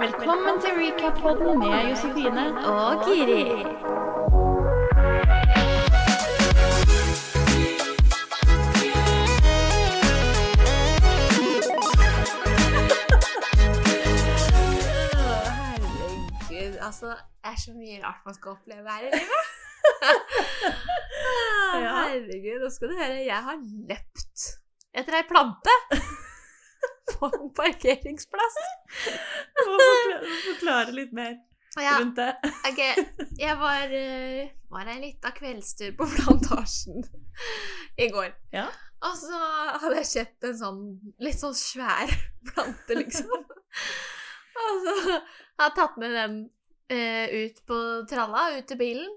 Velkommen til recap-podden med Josefine. Og Kiri. Herregud, altså Det er så mye rart man skal oppleve her i livet. Herregud, nå skal du høre. Jeg har løpt etter ei plante på en parkeringsplass. Du må forklare, forklare litt mer Ja, rundt det. Ok, jeg var, uh, var en liten kveldstur på plantasjen i går. Ja. Og så hadde jeg kjøpt en sånn litt sånn svær plante, liksom. Og så hadde jeg tatt med den eh, ut på tralla, ut til bilen.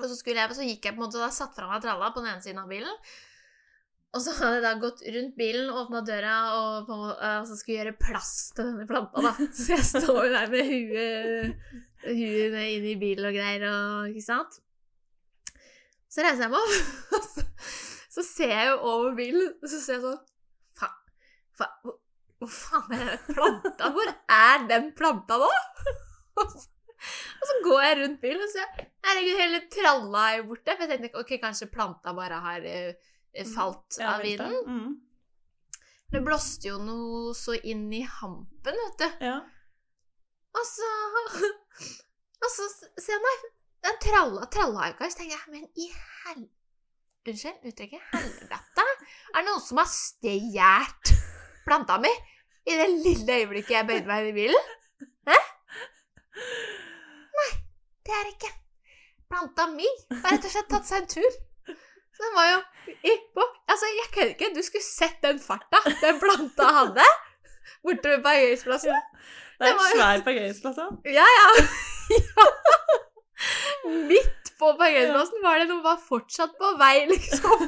Og så, jeg, så gikk jeg på en måte da satt fra meg tralla på den ene siden av bilen. Og så hadde jeg da gått rundt bilen, åpna døra og, på, altså og skulle gjøre plass til denne planta. da. Så jeg står jo der med huet, huet inn i bilen og greier, og, ikke sant. Så reiser jeg meg opp, og så, så ser jeg jo over bilen, og så ser jeg sånn Faen, faen hvor, hvor faen er den planta? Hvor er den planta nå? Og så, og så går jeg rundt bilen og ser Herregud, hele tralla er jo borte. For jeg tenkte ok, kanskje planta bare har eh, falt Ja, av vinden. Mm. Det blåste jo noe så inn i hampen, vet du. Ja. Og så Og så ser jeg nei, den tralla, ikke. Så tenker jeg, men i hel... Unnskyld uttrykket. Helvete. Er det noen som har stjålet planta mi i det lille øyeblikket jeg bøyde meg inn i bilen? Hæ? Nei, det er det ikke. Planta mi har rett og slett tatt seg en tur. Så den var jo i, på Altså, jeg kødder ikke. Du skulle sett den farta den planta hadde borte ved parkeringsplassen. Det er en jo- svær parkeringsplass, òg. Ja, ja. ja. Midt på parkeringsplassen var det noe var fortsatt på vei, liksom.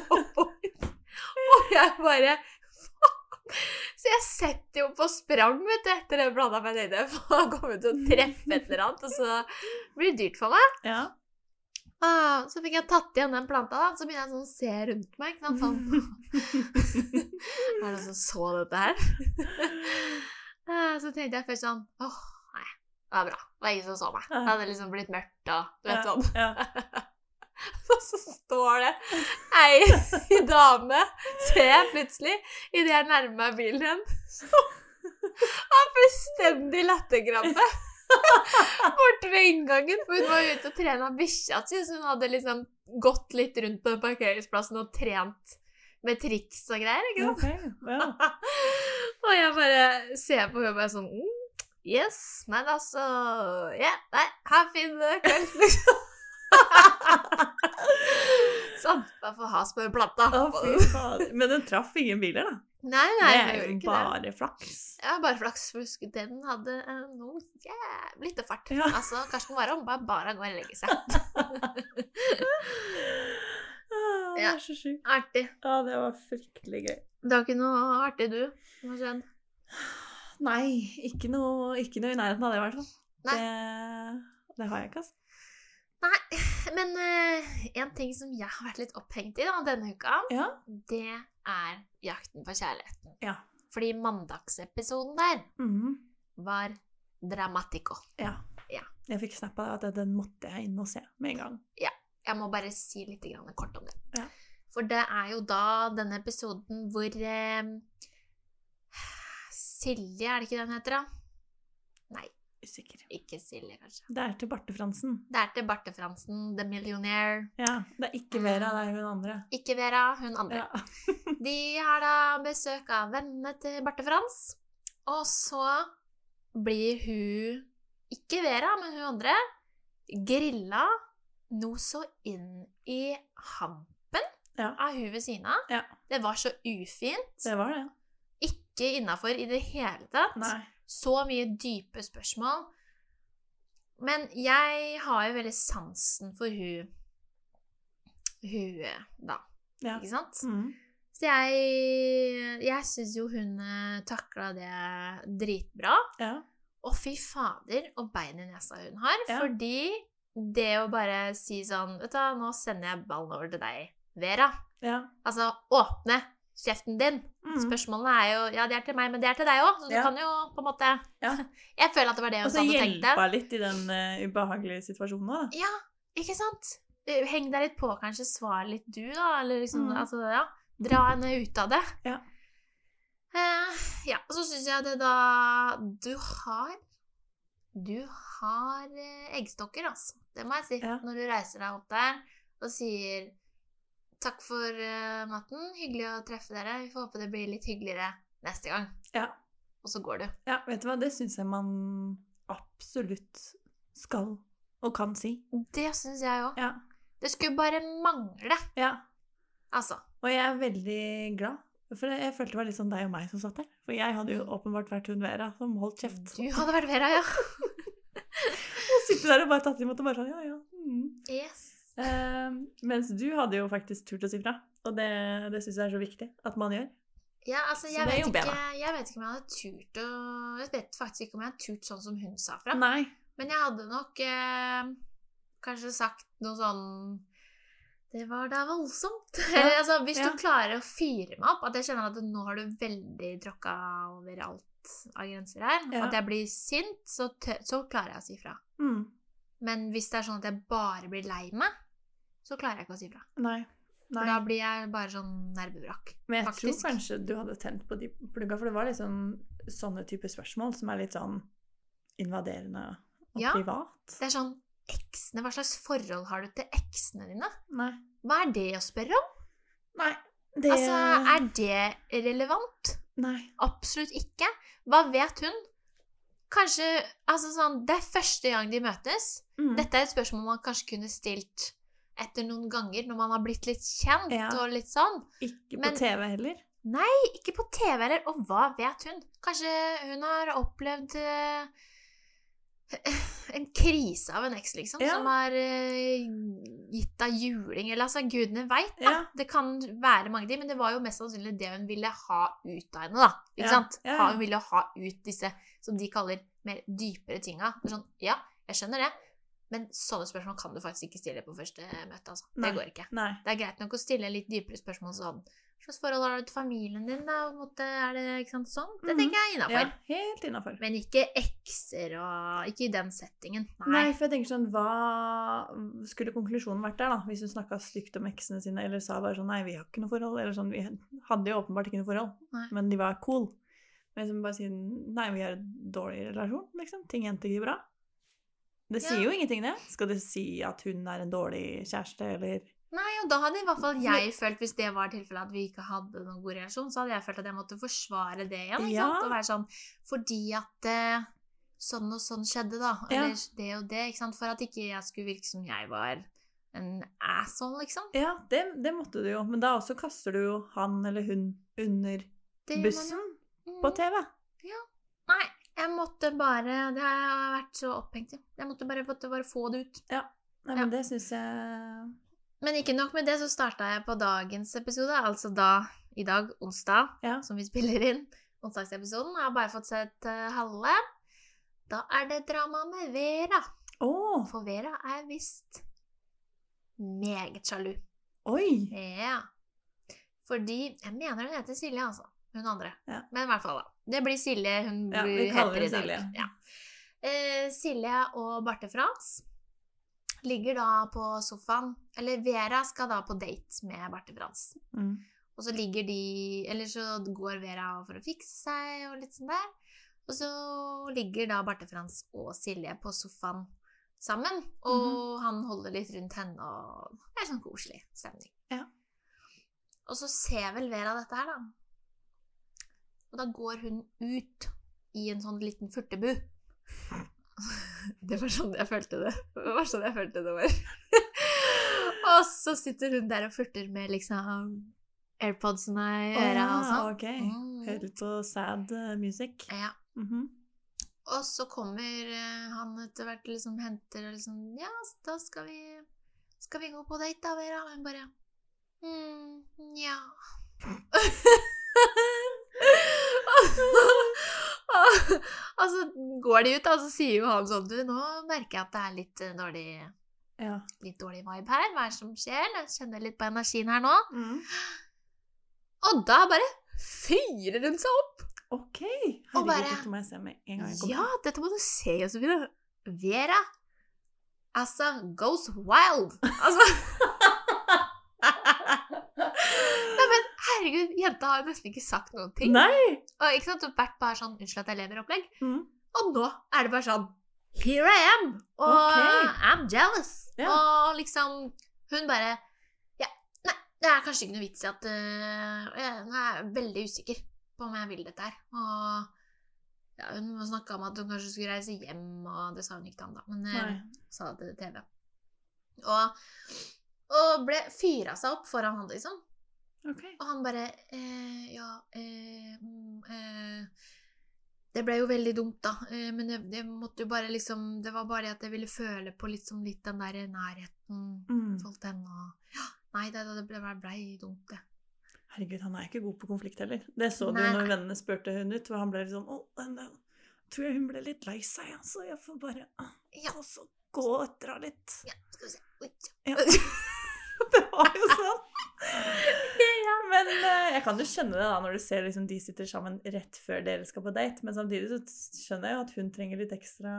Og jeg bare. Så jeg setter jo på sprang vet du, etter den blanda en øyne, for da kommer til å treffe et eller annet, og så blir det dyrt for meg. ja. Ah, så fikk jeg tatt igjen den planta, da. Så begynner jeg sånn å se rundt meg. Ikke sant? Sånn. er det noen som så dette her? Ah, så tenkte jeg først sånn Åh, nei. Det var bra. Det var ingen som så meg. Det hadde liksom blitt mørkt og du vet sånn. Ja. Og så står det ei dame, ser jeg plutselig, idet jeg nærmer meg bilen igjen, som har fullstendig latterkrampe. Borte ved inngangen, for hun var ute og trena bikkja si, så hun hadde liksom gått litt rundt på parkeringsplassen og trent med triks og greier. ikke sant? Okay, ja. Og jeg bare ser på henne og bare sånn mm, Yes. men altså Ja, Ja, nei, ha en fin kveld, liksom. sånn. Bare få has på plata. Å. Men den traff ingen biler, da. Nei, nei, det er jo ikke det. bare flaks. Ja, bare flaks, for den hadde eh, noe jævlig til fart. Ja. Altså, Karsten Warholm bare bare gå og legge seg. Ah, det Ja. er så sjukt. Artig. Ja, det var fryktelig gøy. Det var ikke noe artig, du? som har skjedd? Nei, ikke noe, ikke noe i nærheten av det, i hvert fall. Det, det har jeg ikke, altså. Nei, men uh, en ting som jeg har vært litt opphengt i da, denne uka, Ja. det er jakten på kjærligheten. Ja. Fordi mandagsepisoden der mm. var dramatico. ja. Ja. Jeg fikk snappa at den måtte jeg inn og se med en gang. Ja. Jeg må bare si litt grann kort om det. Ja. For det er jo da denne episoden hvor eh, Silje, er det ikke den heter, da? Nei, Usikker. ikke Silje, kanskje. Det er til Barte Fransen. Det er til Barte Fransen, The Millionaire. Ja, det er ikke Vera, det er hun andre. Ikke Vera, hun andre. Ja. De har da besøk av vennene til Barte Frans. Og så blir hun, ikke Vera, men hun andre, grilla noe så inn i hampen Ja. av hun ved siden av. Ja. Det var så ufint. Det var det. Ikke innafor i det hele tatt. Nei. Så mye dype spørsmål. Men jeg har jo veldig sansen for hun Hun, da. Ja. Ikke sant? Mm. Så jeg, jeg syns jo hun takla det dritbra. Ja. Og fy fader, og bein i nesa hun har. Ja. Fordi det å bare si sånn Vet du nå sender jeg ballen over til deg, Vera. ja. Altså åpne kjeften din. Mm. Spørsmålene er jo Ja, det er til meg, men det er til deg òg, så du Ja. kan jo på en måte Ja. Jeg føler at det var det hun så Og så hjelpa litt i den uh, ubehagelige situasjonen. da. Ja, ikke sant? Eh, Heng deg litt på, kanskje. Svar litt du, da. Eller liksom, Mm. altså, ja. Dra henne ut av det. Ja. Uh, ja, og så syns jeg det da Du har Du har uh, eggstokker, altså. Det må jeg si. Ja. Når du reiser deg opp der og sier Takk for uh, maten. Hyggelig å treffe dere. Vi får håpe det blir litt hyggeligere neste gang. Ja. Og så går du. Ja, vet du hva, det syns jeg man absolutt skal og kan si. Det syns jeg òg. Ja. Det skulle bare mangle, ja. altså. Og jeg er veldig glad. For jeg følte det var litt sånn deg og meg som satt der. For jeg hadde jo åpenbart vært hun Vera som holdt kjeft. Du hadde vært Vera, ja. Og sitte der og bare tatt imot og bare sånn, ja, ja. Mm. Yes. Eh, mens du hadde jo faktisk turt å si fra. Og det, det syns jeg er så viktig at man gjør. Ja, altså, jeg vet, ikke, jeg vet ikke om jeg hadde turt å Jeg vet faktisk ikke om jeg hadde turt sånn som hun sa fra. Nei. Men jeg hadde nok eh, kanskje sagt noe sånn Det var da voldsomt. Eller altså, hvis ja. du klarer å fyre meg opp, at jeg kjenner at nå har du veldig tråkka over alt av grenser her, Ja. at jeg blir sint, så, så klarer jeg å si fra. Mm. Men hvis det er sånn at jeg bare blir lei meg, så klarer jeg ikke å si fra. Nei. Da blir jeg bare sånn nervevrak. Men jeg faktisk. tror kanskje du hadde tent på de plugga, for det var liksom sånne typer spørsmål som er litt sånn invaderende og Ja. privat. Det er sånn Eksene, hva slags forhold har du til eksene dine? Nei. Hva er det å spørre om? Nei. Det Altså, er det relevant? Nei. Absolutt ikke. Hva vet hun? Kanskje Altså sånn Det er første gang de møtes. Mm. Dette er et spørsmål man kanskje kunne stilt etter noen ganger når man har blitt litt kjent Ja. og litt sånn. Ikke på men- TV heller. Nei, Ikke på TV heller. Og hva vet hun? Kanskje hun har opplevd eh, en krise av en eks, liksom, Ja. som har uh, gitt deg juling, eller altså, gudene veit, da. Ja. Det kan være mange de, men det var jo mest sannsynlig det hun ville ha ut av henne, da. Ikke Ja. sant? Hun ville ha ut disse, som de kaller, mer dypere tinga. Sånn, ja, jeg skjønner det, men sånne spørsmål kan du faktisk ikke stille på første møte, altså. Nei. Det går ikke. Nei. Det er greit nok å stille litt dypere spørsmål sånn Hva slags forhold har du til familien din, da? Måte, er det ikke sant sånn? Det Mhm. tenker jeg er innafor. Ja, helt innafor. Men ikke ekser og Ikke i den settingen. Nei. Nei, for jeg tenker sånn, hva skulle konklusjonen vært der, da? Hvis hun snakka stygt om eksene sine, eller sa bare sånn nei, vi har ikke noe forhold, eller sånn, vi hadde jo åpenbart ikke noe forhold, Nei. men de var cool. Men liksom bare si nei, vi har en dårlig relasjon, liksom. Ting endte ikke bra. Det Ja. sier jo ingenting, det. Skal det si at hun er en dårlig kjæreste, eller Nei, og da hadde i hvert fall jeg følt, hvis det var tilfellet at vi ikke hadde noen god relasjon, så hadde jeg følt at jeg måtte forsvare det igjen. ikke Ja. sant? Og være sånn Fordi at eh, sånn og sånn skjedde, da. Ja. Eller det og det. ikke sant? For at ikke jeg skulle virke som jeg var en asshole, liksom. Ja, det, det måtte du jo, men da også kaster du jo han eller hun under bussen mm. på TV. Ja. Nei, jeg måtte bare Det har jeg vært så opphengt i. Jeg måtte bare, måtte bare få det ut. Nei, Ja. men det syns jeg Men ikke nok med det, så starta jeg på dagens episode, altså da i dag, onsdag, Ja. som vi spiller inn. Onsdagsepisoden. Jeg har bare fått sett uh, halve. Da er det drama med Vera. Oh. For Vera er visst meget sjalu. Oi! Ja. Fordi Jeg mener hun heter Silje, altså. Hun andre. Ja. Men i hvert fall, da. Det blir Silje hun Ja, heter i dag. Silje. Ja. Eh, Silje og Barte Frans ligger da på sofaen Eller Vera skal da på date med Barte Frans. Mm. Og så ligger de Eller så går Vera for å fikse seg og litt sånn der. Og så ligger da Barte Frans og Silje på sofaen sammen. Og han holder litt rundt henne, og det er sånn koselig stemning. Ja. Og så ser vel Vera dette her, da. Og da går hun ut i en sånn liten furtebu. Det var sånn jeg følte det. Det var sånn jeg følte det var. og så sitter hun der og furter med liksom airpodsene i øra og sånn. ok. Mm. Hører litt på sad eh, music. Ja. Mhm. Og så kommer eh, han etter hvert liksom henter og liksom Ja, da skal vi Skal vi gå på date, da, Vera? Og hun bare mm, ja. og så går de ut, og så sier jo han sånn Du, nå merker jeg at det er litt eh, dårlig, Ja. litt dårlig vibe her. Hva er det som skjer? Jeg kjenner litt på energien her nå. Mm. Og da bare fyrer hun seg opp. Ok. Og Herregud, bare- dette må jeg se med en gang jeg kommer. Ja, dette må du se, Josefine. Vera altså goes wild. Altså Nei, men herregud, jenta har jo nesten ikke sagt noen ting. Nei! Og ikke sant, vært bare sånn 'unnskyld at jeg lever'-opplegg. Mm. Og nå er det bare sånn Here I am! Og Ok. I'm jealous. Ja. Og liksom Hun bare Ja, nei, det er kanskje ikke noe vits i at uh, jeg, Nå er veldig usikker på om jeg vil dette her. Og ja, hun snakka om at hun kanskje skulle reise hjem, og det sa hun ikke til han, da. Men øh, Nei. sa det til TV. Og, og ble fyra seg opp foran han, liksom. Ok. Og han bare eh, Ja eh, mm, eh, Det ble jo veldig dumt, da. Eh, men det, det måtte jo bare liksom Det var bare det at jeg ville føle på liksom litt den der nærheten Mm. Holdt henne. og- Ja, nei, det, det ble, blei dumt, det. Herregud, han er ikke god på konflikt heller. Det så du Nei, når nei. vennene spurte hun ut. Og han ble litt sånn Å, den- den- tror jeg hun ble litt lei seg, altså. Jeg får bare ah, Ja. gå, så, og dra litt. Ja, skal vi se Oi, Ja. Det var jo sånn. Men eh, jeg kan jo skjønne det da, når du ser liksom de sitter sammen rett før dere skal på date. Men samtidig så skjønner jeg jo at hun trenger litt ekstra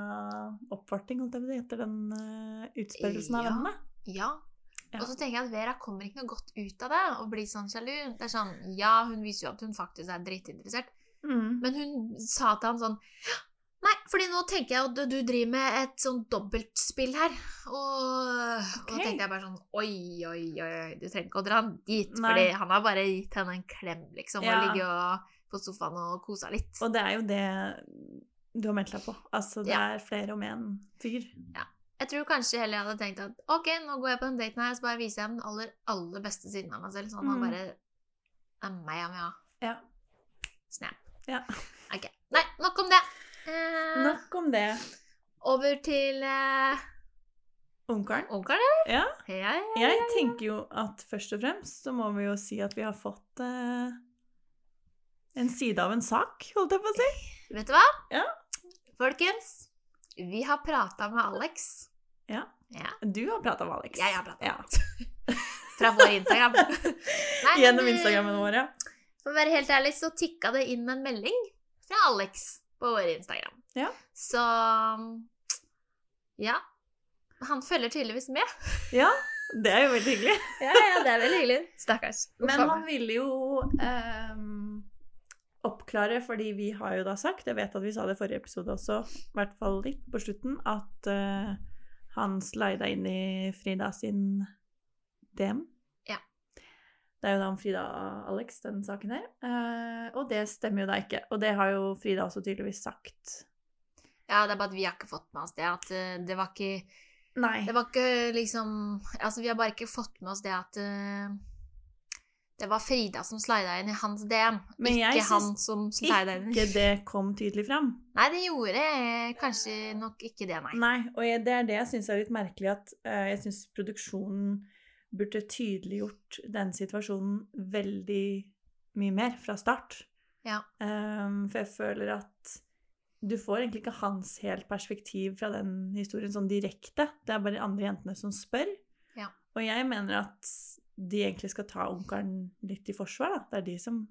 oppvarting etter den uh, utspørrelsen av Ja. vennene. Ja. Ja. Og så tenker jeg at Vera kommer ikke noe godt ut av det, å bli sånn sjalu. Det er sånn, Ja, hun viser jo at hun faktisk er dritinteressert, Mm. Men hun sa til han sånn fordi nå tenker jeg at du driver med et sånn dobbeltspill her. Og, og da tenkte jeg bare sånn Oi, oi, oi, du trenger ikke å dra han dit. Nei. Fordi han har bare gitt henne en klem, liksom, Ja. og ligget og, på sofaen og kosa litt. Og det er jo det du har meldt deg på. Altså, det Ja. er flere om en fyr. Ja. Jeg tror kanskje heller jeg hadde tenkt at ok, nå går jeg på den daten her, så bare viser jeg den aller, aller beste siden av meg selv. Sånn at Mm. bare Det er meg han vil ha. Ja. Snap. Ja. Ok. Nei, nok om det. Eh, Nok om det. Over til eh, Ungkaren. Ungkaren, eller? Ja. Ja, ja, ja. Jeg tenker jo at først og fremst så må vi jo si at vi har fått eh, en side av en sak, holdt jeg på å si. Vet du hva? Ja. Folkens, vi har prata med Alex. Ja. Ja. Du har prata med Alex. Jeg har pratet med Ja. Alex. Fra vår Instagram. Nei, Gjennom Instagrammen vår, ja. For å være helt ærlig så tikka det inn en melding fra Alex på vår Instagram. Ja. Så ja. Han følger tydeligvis med. Ja, det er jo veldig hyggelig. Ja, ja, det er veldig hyggelig. Stakkars. Uff Men han ville jo um, oppklare, fordi vi har jo da sagt, jeg vet at vi sa det i forrige episode også, i hvert fall litt på slutten, at uh, han slida inn i Frida sin DM. Det er jo da om Frida og Alex, den saken her. Eh, og det stemmer jo da ikke. Og det har jo Frida også tydeligvis sagt. Ja, det er bare at vi har ikke fått med oss det. At uh, det var ikke Nei. Det var ikke liksom Altså, vi har bare ikke fått med oss det at uh, det var Frida som slida inn i hans DM, Men ikke han som slida inn. Ikke det kom tydelig fram. Nei, det gjorde kanskje nok ikke det, nei. Nei, og jeg, det er det jeg syns er litt merkelig, at jeg syns produksjonen burde tydeliggjort den situasjonen veldig mye mer fra start. Ja. Um, for jeg føler at du får egentlig ikke hans helt perspektiv fra den historien sånn direkte. Det er bare de andre jentene som spør. Ja. Og jeg mener at de egentlig skal ta onkelen litt i forsvar, da. Det er de som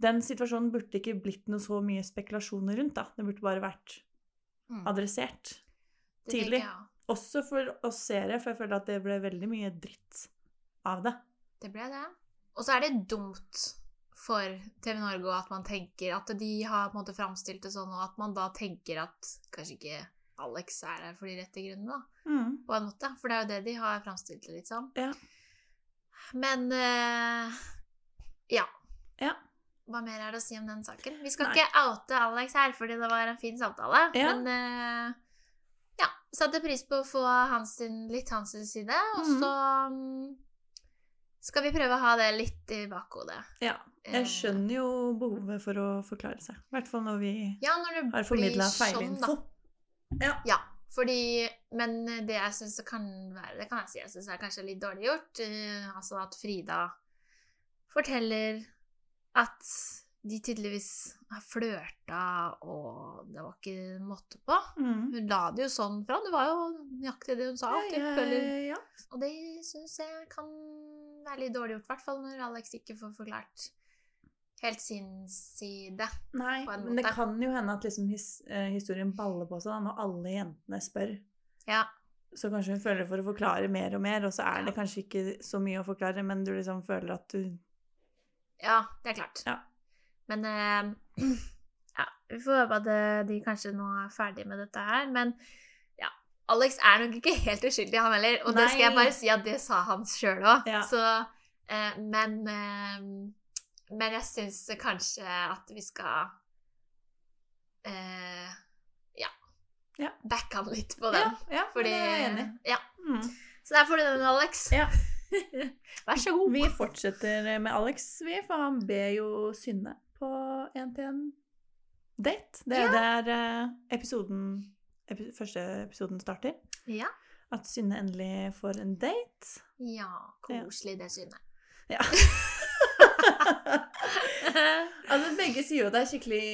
Den situasjonen burde ikke blitt noe så mye spekulasjoner rundt, da. Det burde bare vært Mm, adressert. det tidlig. tenker jeg også. Også for oss seere, for jeg føler at det ble veldig mye dritt av det. Det ble det. Og så er det dumt for TV Norge at man tenker at de har på en måte framstilt det sånn, og at man da tenker at kanskje ikke Alex er her for de rette grunnene, da. Mm. På en måte. For det er jo det de har framstilt det litt som. Ja. Men uh, ja. Ja. Hva mer er det å si om den saken? Vi skal Nei. ikke oute Alex her, fordi det var en fin samtale. Ja. Men ja. Satte pris på å få hans, litt hans side. Og mm. så skal vi prøve å ha det litt i bakhodet. ja. Eh, Jeg skjønner jo behovet for å forklare seg. I hvert fall når vi Ja, når har formidla sånn, feilinfo. Sånn, Ja, fordi Men det jeg syns kan være Det kan jeg si jeg syns er kanskje litt dårlig gjort. Uh, altså at Frida forteller at de tydeligvis har flørta, og det var ikke måte på. Mm. Hun la det jo sånn fra. Det var jo nøyaktig det hun sa. Ja, jeg Ja, ja, og det syns jeg kan være litt dårlig gjort, i hvert fall når Alex ikke får forklart helt sin side. Nei, men det kan jo hende at liksom his, eh, historien baller på seg da, når alle jentene spør. Ja. Så kanskje hun føler for å forklare mer og mer, og så er det kanskje ikke så mye å forklare, men du liksom føler at du Ja, det er klart. Ja. Men eh, ja, vi får håpe at eh, de kanskje nå er ferdig med dette her. Men ja, Alex er nok ikke helt uskyldig, han heller. Og det skal jeg bare si at det sa han sjøl òg. Ja. Eh, Men eh, Men jeg syns kanskje at vi skal eh, Ja. Ja. Backe han litt på den. Ja, ja Fordi jeg er enig. Ja. Mm. Så der får du den, Alex. Ja. Vær så god. Vi fortsetter med Alex, vi, for han ber jo Synne på én-til-én-date. Det er der eh, episoden, epi første episoden starter. Ja. At Synne endelig får en date. ja, koselig det Synne. Ja. altså, begge sier jo at det er skikkelig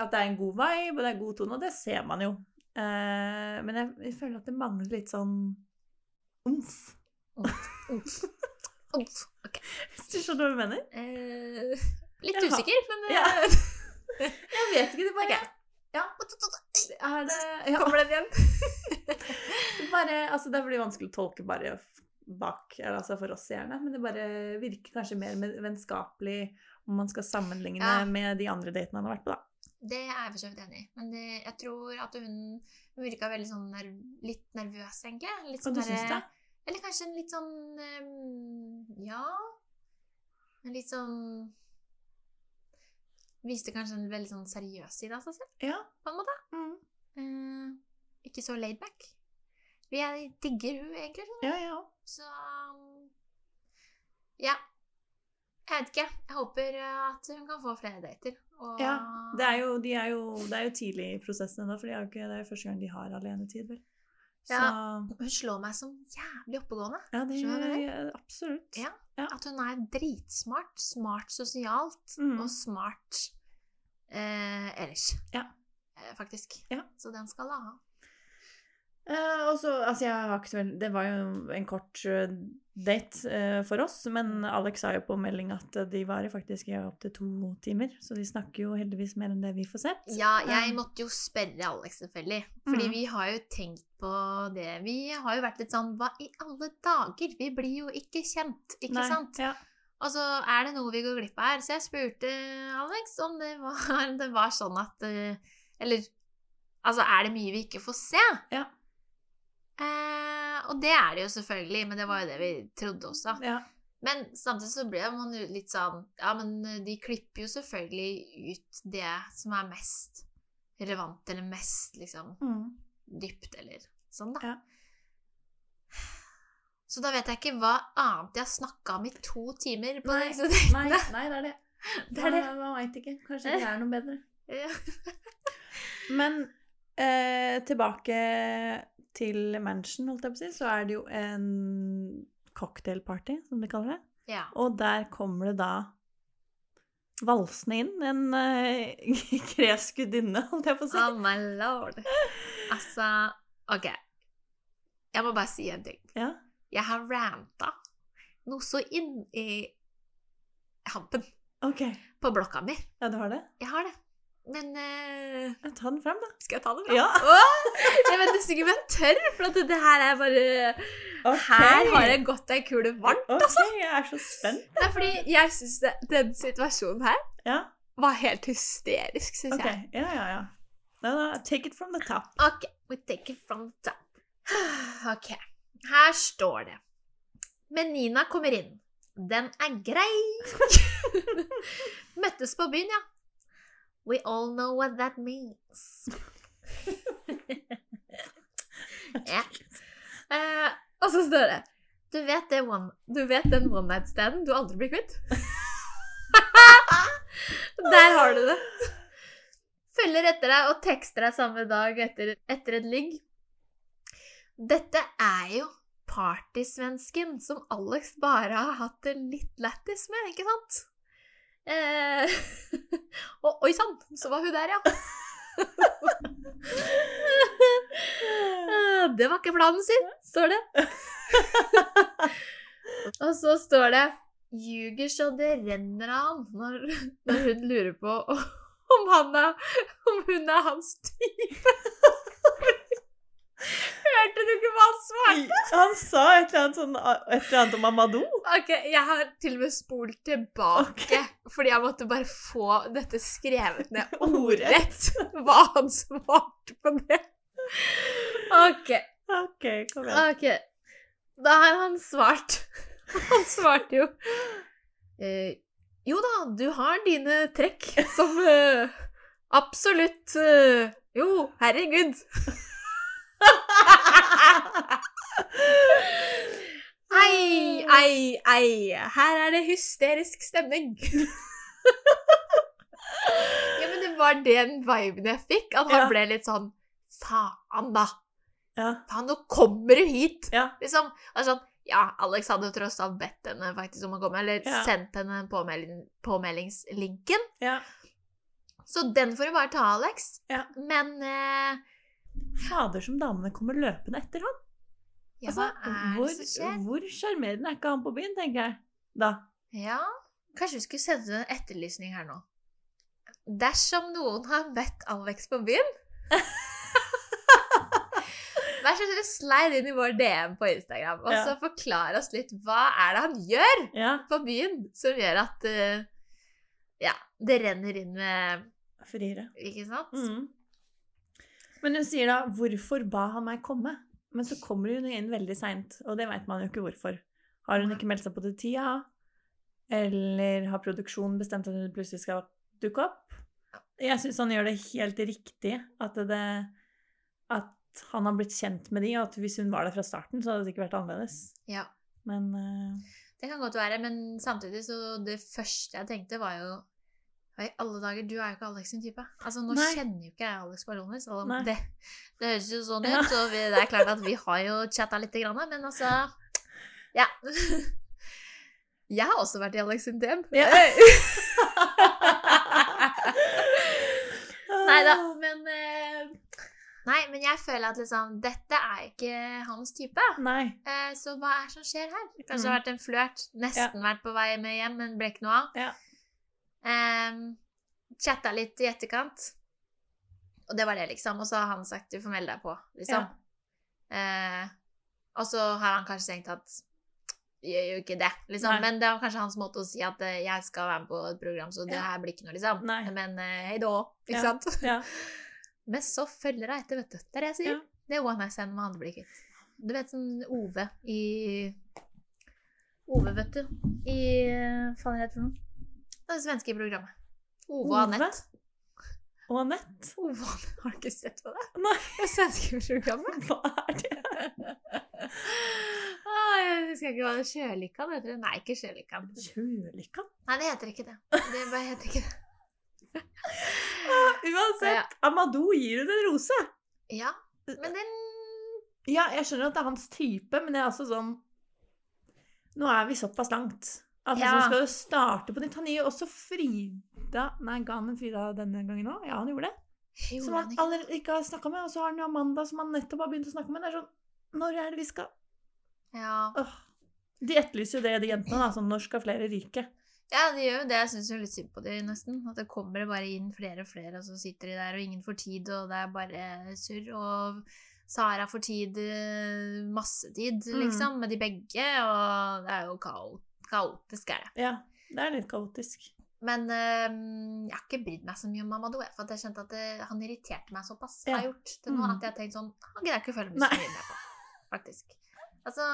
At det er en god vibe, og det er god tone, og det ser man jo. Eh, men jeg, jeg føler at det mangler litt sånn omf. Omf. Uff. Ok. Hvis du skjønner hva jeg mener? Eh, litt Jaha. usikker, men Ja. eh, Jeg vet ikke, det bare Ok. Ja. Er det ja, Kommer den igjen? det bare, altså, Det blir vanskelig å tolke bare bak, eller altså for oss gjerne, men det bare virker kanskje mer vennskapelig om man skal sammenligne Ja. med de andre datene han har vært på, da. Det er jeg for så vidt enig i. Men det, jeg tror at hun, hun virka veldig sånn nerv, litt nervøs, egentlig. Litt Og sånn du syns det? Eller kanskje en litt sånn um, Ja. En litt sånn Viste kanskje en veldig sånn seriøs side av seg selv, Ja. på en måte. Mm. Uh, ikke så laidback. Jeg digger hun egentlig. Sånn. Ja, ja. Så Ja. Jeg vet ikke. Jeg håper uh, at hun kan få flere dater. Og Ja, Det er jo, de er jo, det er jo tidlig i prosessen ennå, for de er jo ikke, det er første gang de har alenetid, vel. Så Ja. ja, Hun slår meg som jævlig oppegående. det gjør du absolutt. Ja. At hun er dritsmart. Smart sosialt Mm. og smart eh, ellers. Ja. Eh, faktisk. Ja. Så den skal hun ha. Eh, og så, altså jeg har ikke så veldig Det var jo en kort eh, date uh, for oss, men Alex sa jo på melding at de varer faktisk i opptil to timer, så de snakker jo heldigvis mer enn det vi får sett. Ja, jeg måtte jo spørre Alex, selvfølgelig. Fordi Mm. vi har jo tenkt på det. Vi har jo vært litt sånn Hva i alle dager? Vi blir jo ikke kjent, ikke nei, sant? Ja. Og så er det noe vi går glipp av her. Så jeg spurte Alex om det var, det var sånn at Eller altså, er det mye vi ikke får se? Ja. Eh, og det er det jo selvfølgelig, men det var jo det vi trodde også. ja. Men samtidig så ble man jo litt sånn Ja, men de klipper jo selvfølgelig ut det som er mest relevant, eller mest liksom Mm. dypt, eller sånn, da. Ja. Så da vet jeg ikke hva annet jeg har snakka om i to timer på Nei, disse Nei, nei, det er det. Det er det. Man, man veit ikke. Kanskje det er noe bedre. Ja. Men eh, tilbake til Mansion, holdt jeg på å si, så er det jo en cocktailparty, som de kaller det. ja. Og der kommer det da valsende inn en uh, gresk gudinne, holdt jeg på å si. Oh my lord. Altså, OK. Jeg må bare si en ting. Ja. Jeg har ranta noe så inn i hampen Ok. på blokka mi. Ja, du har det? Jeg har det. Men uh, ta den fram, da. skal jeg ta den fram? Ja. Oh, jeg vet nesten ikke om jeg tør, for det her er bare Her har jeg gått ei kule varmt. Ok, jeg er så spent. Er fordi jeg syns den situasjonen her Ja, var helt hysterisk, syns okay. jeg. Ja, ja, ja. No, no, take it from the top. Ok, we take it from the top. Ok, her står det. Men Nina kommer inn. Den er grei. Møttes på byen, ja. We all know what that means. ja. Eh, og så står det Du vet, det one, du vet den one night standen du aldri blir kvitt? Der har du det. Følger etter deg og tekster deg samme dag etter, etter et ligg. Dette er jo partysvensken som Alex bare har hatt det litt lættis med, ikke sant? Eh, og oi sann, så var hun der, ja. Det var ikke planen sin, står det. og så står det ljuger så det renner av han når, når hun lurer på om, han er, om hun er hans type. Hørte du ikke hva han svarte? Han sa et eller annet, sånn, et eller annet om Amadou. Ok, Jeg har til og med spolt tilbake, fordi jeg måtte bare få dette skrevet ned ordrett. Hva han svarte på det. Ok. Ok, kom igjen. Ok. Da har han svart. Han svarte jo eh, Jo da, du har dine trekk som eh, absolutt eh, Jo, herregud. Ei, ei, ei. Her er det hysterisk stemning. ja, men det var den viben jeg fikk. At han Ja. ble litt sånn Faen, da. Ja. Faen, nå kommer du hit! ja. Liksom, sånn, ja, Alex hadde tross alt bedt henne faktisk om å komme, eller Ja. sendt henne påmelding, påmeldingslinken. ja. Så den får du bare ta, Alex. Ja. Men eh, Fader som damene kommer løpende etter han. ja, Altså, hva er det som skjer? hvor sjarmerende er ikke han på byen, tenker jeg. Da. Ja, kanskje vi skulle sende en etterlysning her nå. Dersom noen har møtt Alex på byen Vær så snill, slide inn i vår DM på Instagram og Ja. så forklar oss litt hva er det han gjør Ja. på byen som gjør at uh, ja, det renner inn med Friere. Ikke sant? Mm. Men hun sier da 'hvorfor ba han meg komme'? Men så kommer hun inn veldig seint, og det veit man jo ikke hvorfor. Har hun ikke meldt seg på til tida? Eller har produksjonen bestemt at hun plutselig skal dukke opp? Jeg syns han gjør det helt riktig at, det, at han har blitt kjent med de, og at hvis hun var der fra starten, så hadde det ikke vært annerledes. Ja. Men uh... Det kan godt være, men samtidig så det første jeg tenkte, var jo i alle dager, du er jo ikke Alex sin type. Altså, Nå Nei. kjenner jo ikke jeg Alex personlig, så Det, det høres jo sånn Ja. ut, og vi, det er klart at vi har jo chatta lite grann, men altså Ja. Jeg har også vært i Alex sin DM. Ja. Nei da, men eh, Nei, men jeg føler at liksom Dette er ikke hans type. Nei. Eh, så hva er det som skjer her? Kanskje det Mm. har vært en flørt. Nesten vært på vei med hjem, men ble ikke noe av. Ja. Ehm, chatta litt i etterkant. Og det var det, liksom. Og så har han sagt 'du får melde deg på', liksom. Eh, og så har han kanskje tenkt at gjør jo ikke det, liksom. Nei. Men det var kanskje hans måte å si at eh, jeg skal være med på et program, så det Ja. her blir ikke noe, liksom. Nei. Men eh, hei da, ikke Ja. sant? Ja. Men så følger hun etter, vet du. Det er det jeg sier. Ja. Det er one night stand med andre blikket. Du vet sånn Ove i Ove, vet du. I Hva faen heter det for noe? Det er svenske programmet. Ove og? Anette. Og Anette. Ove og Anette. Har du ikke sett på det? Nei. Det svenske programmet. Hva er det? ah, jeg husker ikke hva det Sjølykan heter. det. Nei, ikke Sjølykan. Kjølikan? Nei, det heter ikke det. Det bare heter ikke det. Uansett, Amadou gir hun en rose. Ja, men den Ja, jeg skjønner at det er hans type, men det er altså sånn Nå er vi såpass langt. At Ja. liksom skal starte på nytt. Han gir jo også Frida Nei, ga han en Frida denne gangen òg? Ja, han gjorde det. Gjorde Som han han ikke? ikke har snakka med. Og så har han jo Amanda, som han nettopp har begynt å snakke med. Det er sånn Når er det vi skal Ja. Åh. De etterlyser jo det, de jentene. da, sånn Når skal flere ryke? Ja, de gjør jo det. Jeg syns jo litt synd på de nesten. At det kommer bare inn flere og flere, og så sitter de der, og ingen får tid, og det er bare surr. Og Sara får tid, eh, masse tid, Mm. liksom, med de begge, og det er jo kao kaotisk, er det. Ja, det er litt kaotisk. Men øh, jeg har ikke brydd meg så mye om Mamadou, for at jeg kjente at det, han irriterte meg såpass. Ja. Har gjort til nå Mm. at jeg har tenkt sånn Han greier ikke å følge med så mye med på, faktisk. Altså,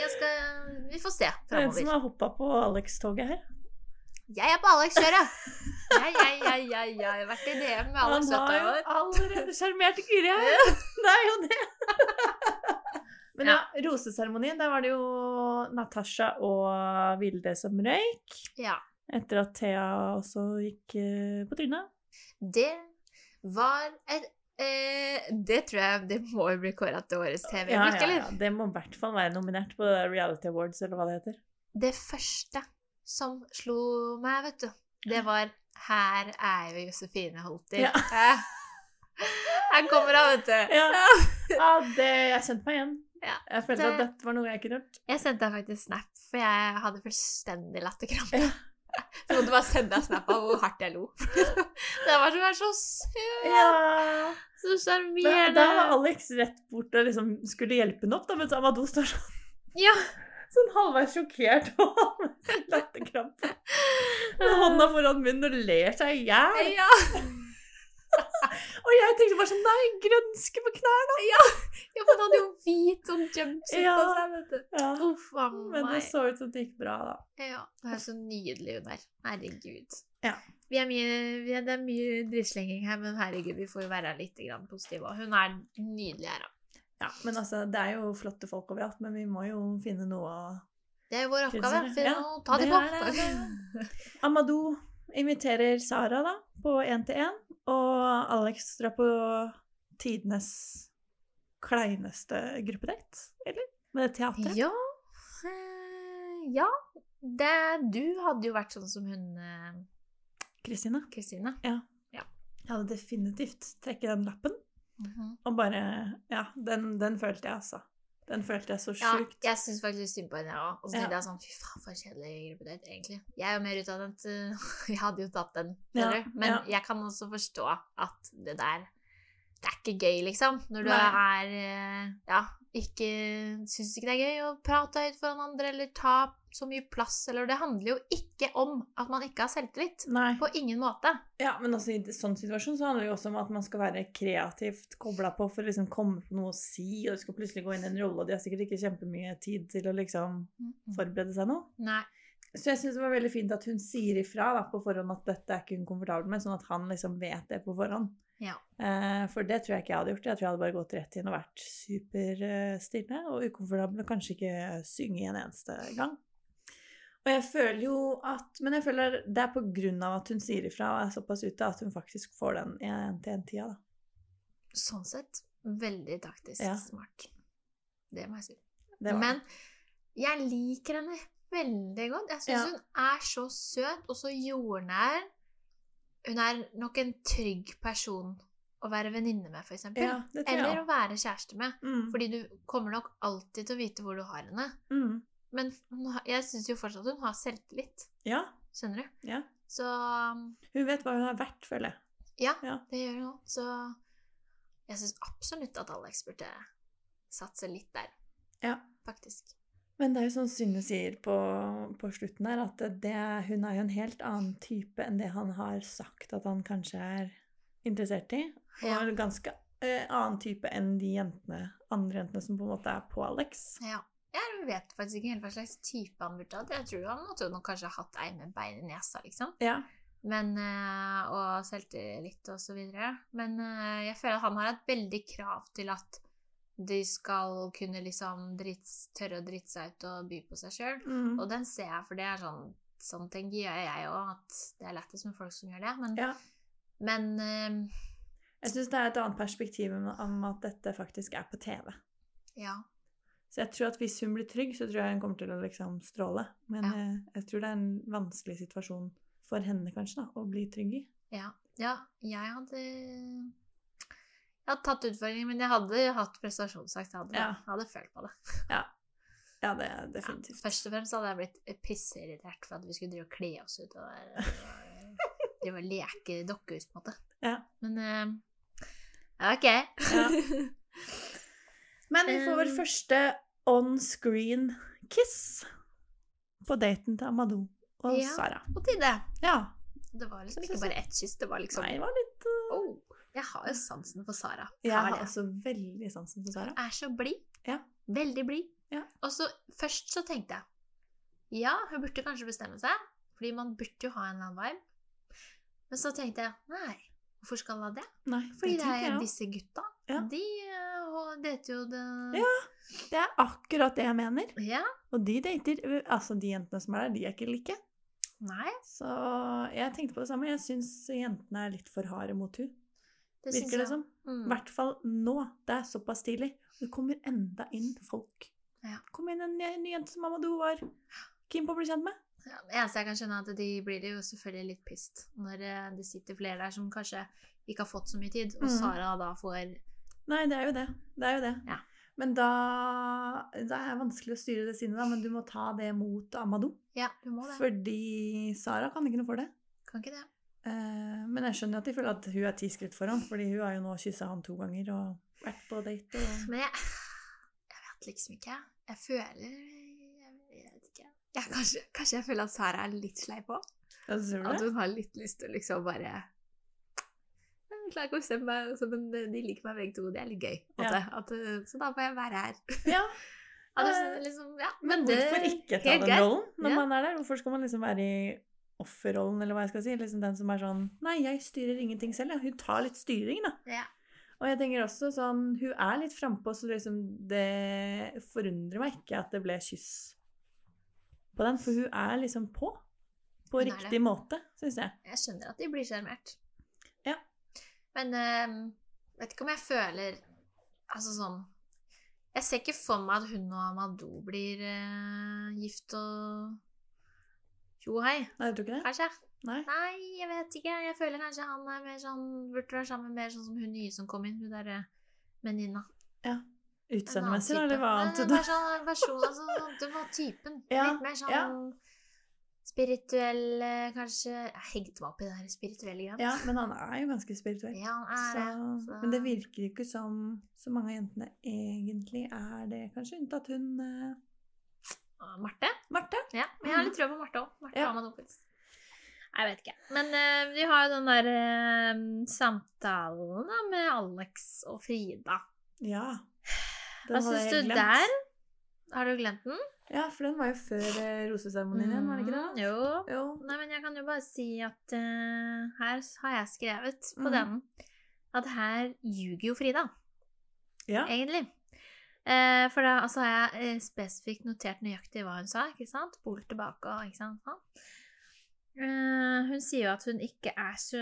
jeg skal Vi får se Det er en som har hoppa på Alex-toget her. Jeg er på Alex-kjøret! Jeg, jeg, jeg, jeg, jeg har vært i DM med Alex Han har jo år. allerede sjarmert Kyrre her. Det er jo det. Men ja, roseseremonien, der var det jo Natasha og Vilde som røyk. Ja. Etter at Thea også gikk eh, på trynet. Det var et eh, Det tror jeg det må jo bli kåra til årets TV, Ja, ja, ja. Det må i hvert fall være nominert på Reality Awards, eller hva det heter. Det første som slo meg, vet du, det var Her er jo Josefine Holter. Ja. Her kommer hun, vet du. Ja. Ja, det, jeg kjente meg igjen. Ja, Jeg følte det- at dette var noe jeg kunne gjort. Jeg sendte deg faktisk snap For jeg hadde fullstendig latterkrampe. Ja. Så måtte bare sende deg snap av hvor hardt jeg lo. det var som var så søt, Ja. så sjarmerende. da var Alex rett bort og liksom skulle hjelpe henne opp, da, mens Amadou står sånn, Ja. sånn halvveis sjokkert og latterkrampe. Med hånda foran munnen og ler seg i hjel. ja. Og jeg tenkte bare sånn Nei, grønske på knærne! Ja, for han hadde jo hvit sånn jumpsuit Ja. på seg, vet du. Ja. Uff Men det så ut som det gikk bra, da. Ja, det er så nydelig hun er. Herregud. Ja. Vi er mye, vi er, det er mye drittslenging her, men herregud, vi får jo være litt grann positive. Hun er nydelig her, da. Ja, men altså, Det er jo flotte folk overalt, men vi må jo finne noe å Det er jo vår oppgave. Finne Ja, å ta det på. Amadou inviterer Sara da, på én-til-én, og Alex drar på tidenes kleineste gruppedate, eller? Med teatret. Ja. eh, ja. Det, du hadde jo vært sånn som hun Kristine. Kristine. Ja, Jeg hadde definitivt trekket den lappen, Mhm. og bare Ja, den, den følte jeg, altså. Den følte jeg så Ja, jeg syns faktisk synd på henne, jeg òg. Og så Ja. tenkte jeg sånn Fy faen, for kjedelig gruppedate, egentlig. Jeg er jo mer utdannet uh, Jeg hadde jo tatt den, Ja, skjønner du. Men ja. jeg kan også forstå at det der Det er ikke gøy, liksom. Når du Nei. er eh, Ja, ikke Syns ikke det er gøy å prate høyt foran andre eller ta så mye plass, eller Det handler jo ikke om at man ikke har selvtillit. Nei. På ingen måte. Ja, men altså, i sånn situasjon så handler det jo også om at man skal være kreativt kobla på for å liksom komme på noe å si, og du skal plutselig gå inn i en rolle, og de har sikkert ikke kjempemye tid til å liksom forberede seg noe. Nei. Så jeg syns det var veldig fint at hun sier ifra da, på forhånd at dette er ikke hun komfortabel med, sånn at han liksom vet det på forhånd. Ja. Eh, for det tror jeg ikke jeg hadde gjort. Jeg tror jeg hadde bare gått rett inn og vært superstille og ukomfortabel og kanskje ikke synge en eneste gang. Og jeg føler jo at Men jeg føler det er på grunn av at hun sier ifra og er såpass ute, at hun faktisk får den én-til-én-tida, da. Sånn sett veldig taktisk Ja. smart. Det må jeg si. Det var Men jeg liker henne veldig godt. Jeg syns Ja. hun er så søt og så jordnær. Hun er nok en trygg person å være venninne med, f.eks. Ja, Eller å være kjæreste med. Mm. Fordi du kommer nok alltid til å vite hvor du har henne. Mm. Men jeg syns jo fortsatt hun har selvtillit. Ja. Skjønner du? Ja. Så um, Hun vet hva hun har vært, føler jeg. ja, Ja. det gjør hun òg. Så jeg syns absolutt at Alex burde satse litt der. Ja. Faktisk. Men det er jo sånn Synne sier på, på slutten her, at det, hun er jo en helt annen type enn det han har sagt at han kanskje er interessert i. Og Ja. en ganske uh, annen type enn de jentene, andre jentene som på en måte er på Alex. Ja. Jeg vet faktisk ikke helt hva slags type han burde hatt. Jeg tror han måtte nok kanskje ha hatt ei med bein i nesa, liksom. Ja. Men, eh, og selvtillit og så videre. Men eh, jeg føler at han har et veldig krav til at de skal kunne liksom drits, tørre å drite seg ut og by på seg sjøl. Mm. Og den ser jeg, for det er sånn Sånn tenker jeg jeg òg, at det er lettest med folk som gjør det. Men, ja. men uh, Jeg syns det er et annet perspektiv om om at dette faktisk er på TV. ja. Så jeg tror at hvis hun blir trygg, så tror jeg hun kommer til å liksom stråle. Men Ja. eh, jeg tror det er en vanskelig situasjon for henne, kanskje, da, å bli trygg i. Ja, ja, jeg hadde Jeg hadde tatt utfordringen, men jeg hadde hatt prestasjonsangst. Jeg hadde, Ja. hadde følt på det. Ja, det er Ja, definitivt. først og fremst hadde jeg blitt pisseirritert for at vi skulle drive og kle oss ut og og drive og leke dokkehus, på en måte. Ja. Men uh, OK. Ja. Men vi får vår Um, første on-screen kiss på daten til Amadou og Ja. Sara. På tide. Ja. Det var liksom ikke bare ett kyss, det var liksom Nei, det var litt uh... oh, Jeg har jo sansen for Sara. Jeg Har også veldig sansen for Sara. er så blid. Ja. Veldig blid. Ja. Og så først så tenkte jeg Ja, hun burde kanskje bestemme seg, fordi man burde jo ha en eller annen vibe. Men så tenkte jeg nei, hvorfor skal hun ha det? Nei, Fordi det, jeg er også. disse gutta. Ja. De uh, dater jo det Ja. Det er akkurat det jeg mener. Ja. Og de dater Altså, de jentene som er der, de er ikke like. Nei, Så jeg tenkte på det samme. Jeg syns jentene er litt for harde mot hun. det Virker det som. I Mm. hvert fall nå. Det er såpass tidlig. Det kommer enda inn folk. Ja. Kom inn en ny jente som Amadou var keen på å bli kjent med. Ja, det eneste jeg kan skjønne, er at de blir jo selvfølgelig litt pissed når det sitter flere der som kanskje ikke har fått så mye tid, og Mm. Sara da får Nei, det er jo det. Det er jo det. Ja. Men da, da er det vanskelig å styre det sinnet, da. Men du må ta det mot Amadou. Ja, du må det. Fordi Sara kan ikke noe for det. Kan ikke det. Eh, Men jeg skjønner at de føler at hun er ti skritt foran, fordi hun har jo nå kyssa han to ganger og vært på date. Og... Men jeg, jeg vet liksom ikke. Jeg føler Jeg, jeg vet ikke. Jeg, kanskje, kanskje jeg føler at Sara er litt sleip òg. At hun har litt lyst til å liksom bare Jeg klarer ikke å bestemme meg, så, men de liker meg begge to. Det er litt gøy. Ja. At, uh, så da får jeg være her. Ja, Eh, det, liksom, ja, Men men, hvorfor ikke ta den rollen når man er der? Hvorfor skal man liksom være i offerrollen, eller hva jeg skal si? Liksom den som er sånn Nei, jeg styrer ingenting selv. Hun tar litt styring, da. Ja. Og jeg tenker også sånn Hun er litt frampå, så liksom det forundrer meg ikke at det ble kyss på den, for hun er liksom på. På riktig måte, syns jeg. Jeg skjønner at de blir sjarmert. Men eh, vet ikke om jeg føler Altså sånn Jeg ser ikke for meg at hun og Amadou blir eh, gift og jo hei. Nei, du ikke det? Kanskje. Nei? Nei, jeg vet ikke. Jeg føler kanskje han er mer sånn burde være sammen mer sånn som hun nye som kom inn. Hun derre venninna. Ja. En Utseendemessig, eller hva annet? Nei, Bare sånn versjon, altså, sånn, det var typen. Ja, Litt mer sånn ja. Spirituell, eh, kanskje Jeg hengte meg opp i det her spirituelle igjen. Ja, men han er jo ganske spirituell. Ja, han er Så, det. Så. Men det virker ikke som så mange av jentene egentlig er det, kanskje. Unntatt hun Ah, Marte? Marte. Ja, men jeg har litt trua på Marte òg. Marte Ja. og Jeg vet ikke. Men uh, vi har jo den der uh, samtalen da, med Alex og Frida. Ja. Hva hadde syns du der? Har du glemt den? Ja, for den var jo før eh, roseseremonien igjen, var det ikke Mm, det? Jo. Jo. Nei, men jeg kan jo bare si at uh, her har jeg skrevet på mm. den at her ljuger jo Frida, Ja. egentlig. Uh, for da altså, har jeg spesifikt notert nøyaktig hva hun sa, ikke sant? Spolt tilbake og ikke sant? Eh, hun sier jo at hun ikke er så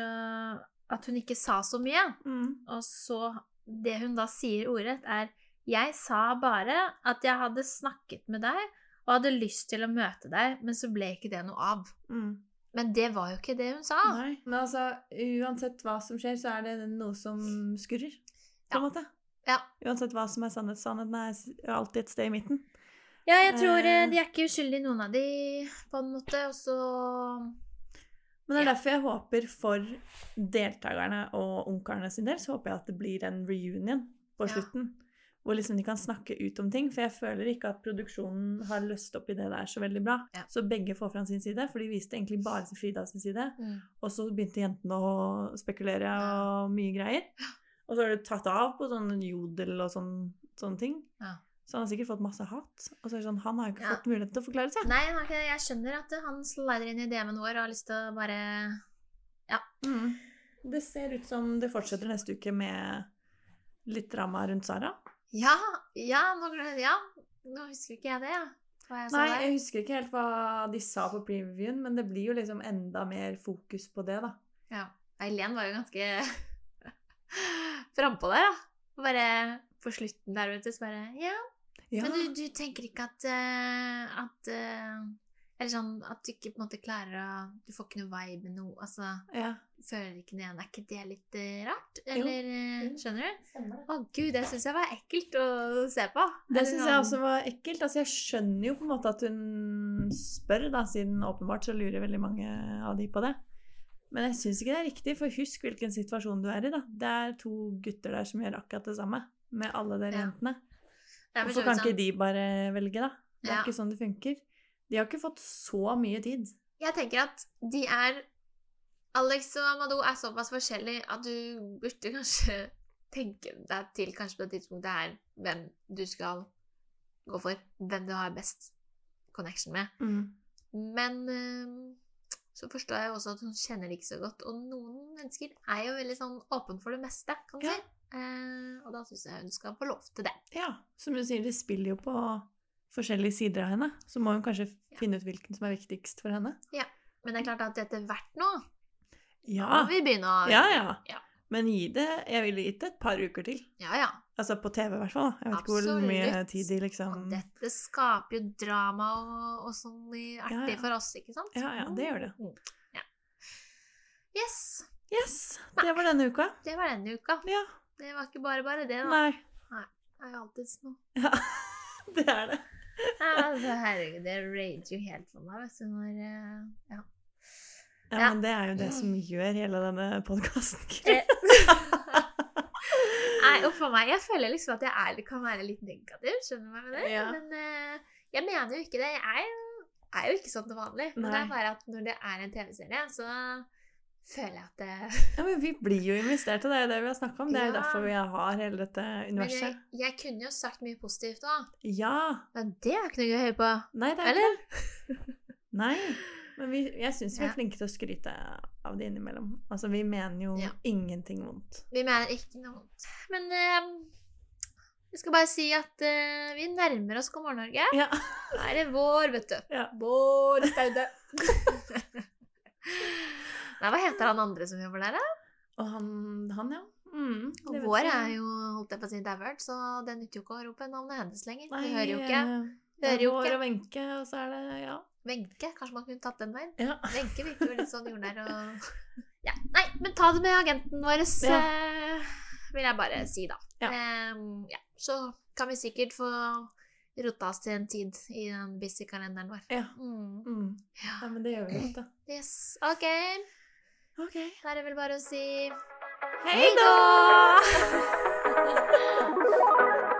At hun ikke sa så mye. Mm. Og så Det hun da sier ordrett, er Jeg sa bare at jeg hadde snakket med deg og hadde lyst til å møte deg, men så ble ikke det noe av. Mm. Men det var jo ikke det hun sa. Nei. Men altså, uansett hva som skjer, så er det noe som skurrer. På Ja. en måte. Ja. Uansett hva som er sannhet. Sannheten er alltid et sted i midten. Ja, jeg tror eh, Eh. de er ikke uskyldige, noen av de, på en måte. Og så Men det er derfor jeg håper for deltakerne og ungkarene sin del, så håper jeg at det blir en reunion på Ja. Hvor liksom de kan snakke ut om ting. For jeg føler ikke at produksjonen har løst opp i det der så veldig bra. Ja. Så begge får fram sin side, for de viste egentlig bare til Frida sin side. mm. Og så begynte jentene å spekulere og mye greier. Og så har det tatt av på sånn jodel og sånn, sånne ting. Ja. Så han har sikkert fått masse hat. Og så er det sånn, han har ikke Ja. fått mulighet til å forklare seg. Nei, jeg skjønner at han slider inn i DM-en vår og har lyst til å bare Mm. Det ser ut som det fortsetter neste uke med litt drama rundt Sara. Ja, ja, nå, ja. nå husker ikke jeg det, ja. Jeg Nei, jeg husker ikke helt hva de sa på previewen, men det blir jo liksom enda mer fokus på det, da. Ja. Eileen var jo ganske frampå der, da. Bare på slutten der, vet du, så bare Ja, Ja. men du, du tenker ikke at eh, At eh, Eller sånn at du ikke på en måte klarer å Du får ikke noe vibe med noe Altså, ja. føler ikke det igjen. Er ikke det litt eh, rart? Eller eh, Jo. Skjønner du? Å gud, det syns jeg var ekkelt å se på. Det syns jeg også var ekkelt. Altså, jeg skjønner jo på en måte at hun spør, da, siden åpenbart så lurer veldig mange av de på det. Men jeg syns ikke det er riktig, for husk hvilken situasjon du er i. da. Det er to gutter der som gjør akkurat det samme, med alle dere Ja. jentene. Hvorfor kan ikke de bare velge, da? Det er Ja. ikke sånn det funker. De har ikke fått så mye tid. Jeg tenker at de er Alex og Amadou er såpass forskjellige at du burde kanskje tenke deg til kanskje på det tidspunktet her hvem du skal gå for. Hvem du har best connection med. Men eh, så forstår jeg jo også at hun kjenner det ikke så godt. Og noen mennesker er jo veldig sånn åpen for det meste, kan du Ja. si. Eh, og da syns jeg hun skal få lov til det. Ja, som du sier, det spiller jo på forskjellige sider av henne. Så må hun kanskje Ja. finne ut hvilken som er viktigst for henne. Ja, Men det er klart at etter hvert nå Ja, må vi begynne å ja. ja. Ja. Men gi det Jeg ville gitt det et par uker til. Ja, ja. Altså på TV, i hvert fall. Jeg vet ikke hvor mye tid de liksom Og dette skaper jo drama og, og sånn i- artig Ja, for oss, ikke sant? Ja, ja, det gjør det. Mm. Ja. Yes, Yes! Det var denne uka. det var denne uka. Ja. Det var ikke bare bare det, da. Nei. Nei, er jo alltid noe. Ja, det er det. Ja, altså, herregud, det rager jo helt for meg, vet du, når eh, Ja. Ja, men det er jo det som gjør hele denne podkasten. Eh, Nei, uff a meg. Jeg føler liksom at jeg er, kan være litt negativ, skjønner du hva jeg mener? Ja. Men uh, jeg mener jo ikke det. Jeg er jo, er jo ikke sånn til vanlig. Men det er bare at når det er en TV-serie, så føler jeg at det Ja, men vi blir jo investert, og det er jo det vi har snakka om. Det er jo Ja. derfor vi har hele dette Men jeg, universet. jeg kunne jo sagt mye positivt òg. Ja. Men det er ikke noe gøy å høre på. Nei, det er Eller? ikke det. Nei. Men vi, jeg syns vi er flinke til å skryte av det innimellom. Altså, vi mener jo Ja. ingenting vondt. Vi mener ikke noe vondt. Men eh, vi skal bare si at uh, vi nærmer oss God morgen Norge. Ja. Nå er det vår, vet du. Ja. Vår staude. Nei, hva heter han andre som jobber der, da? Og han, han ja. Mm, Og vår er jo holdt jeg på å si dauert, så det nytter jo ikke å rope navnet hennes lenger. Nei, Vi hører jo ikke. eh, Hører er jo Vår ikke. og Wenche, og så er det Ja. Wenche, kanskje man kunne tatt den veien? ja. Wenche virker jo litt sånn jordnær og Ja. Nei, men ta det med agenten vår, Ja. vil jeg bare si, da. Ja. Em, ja. Så kan vi sikkert få rota oss til en tid i den busy kalenderen vår. ja. Mm. Mm. Ja. ja. Men det gjør vi godt, da. Yes. OK. OK. Da er det vel bare å si Hei da!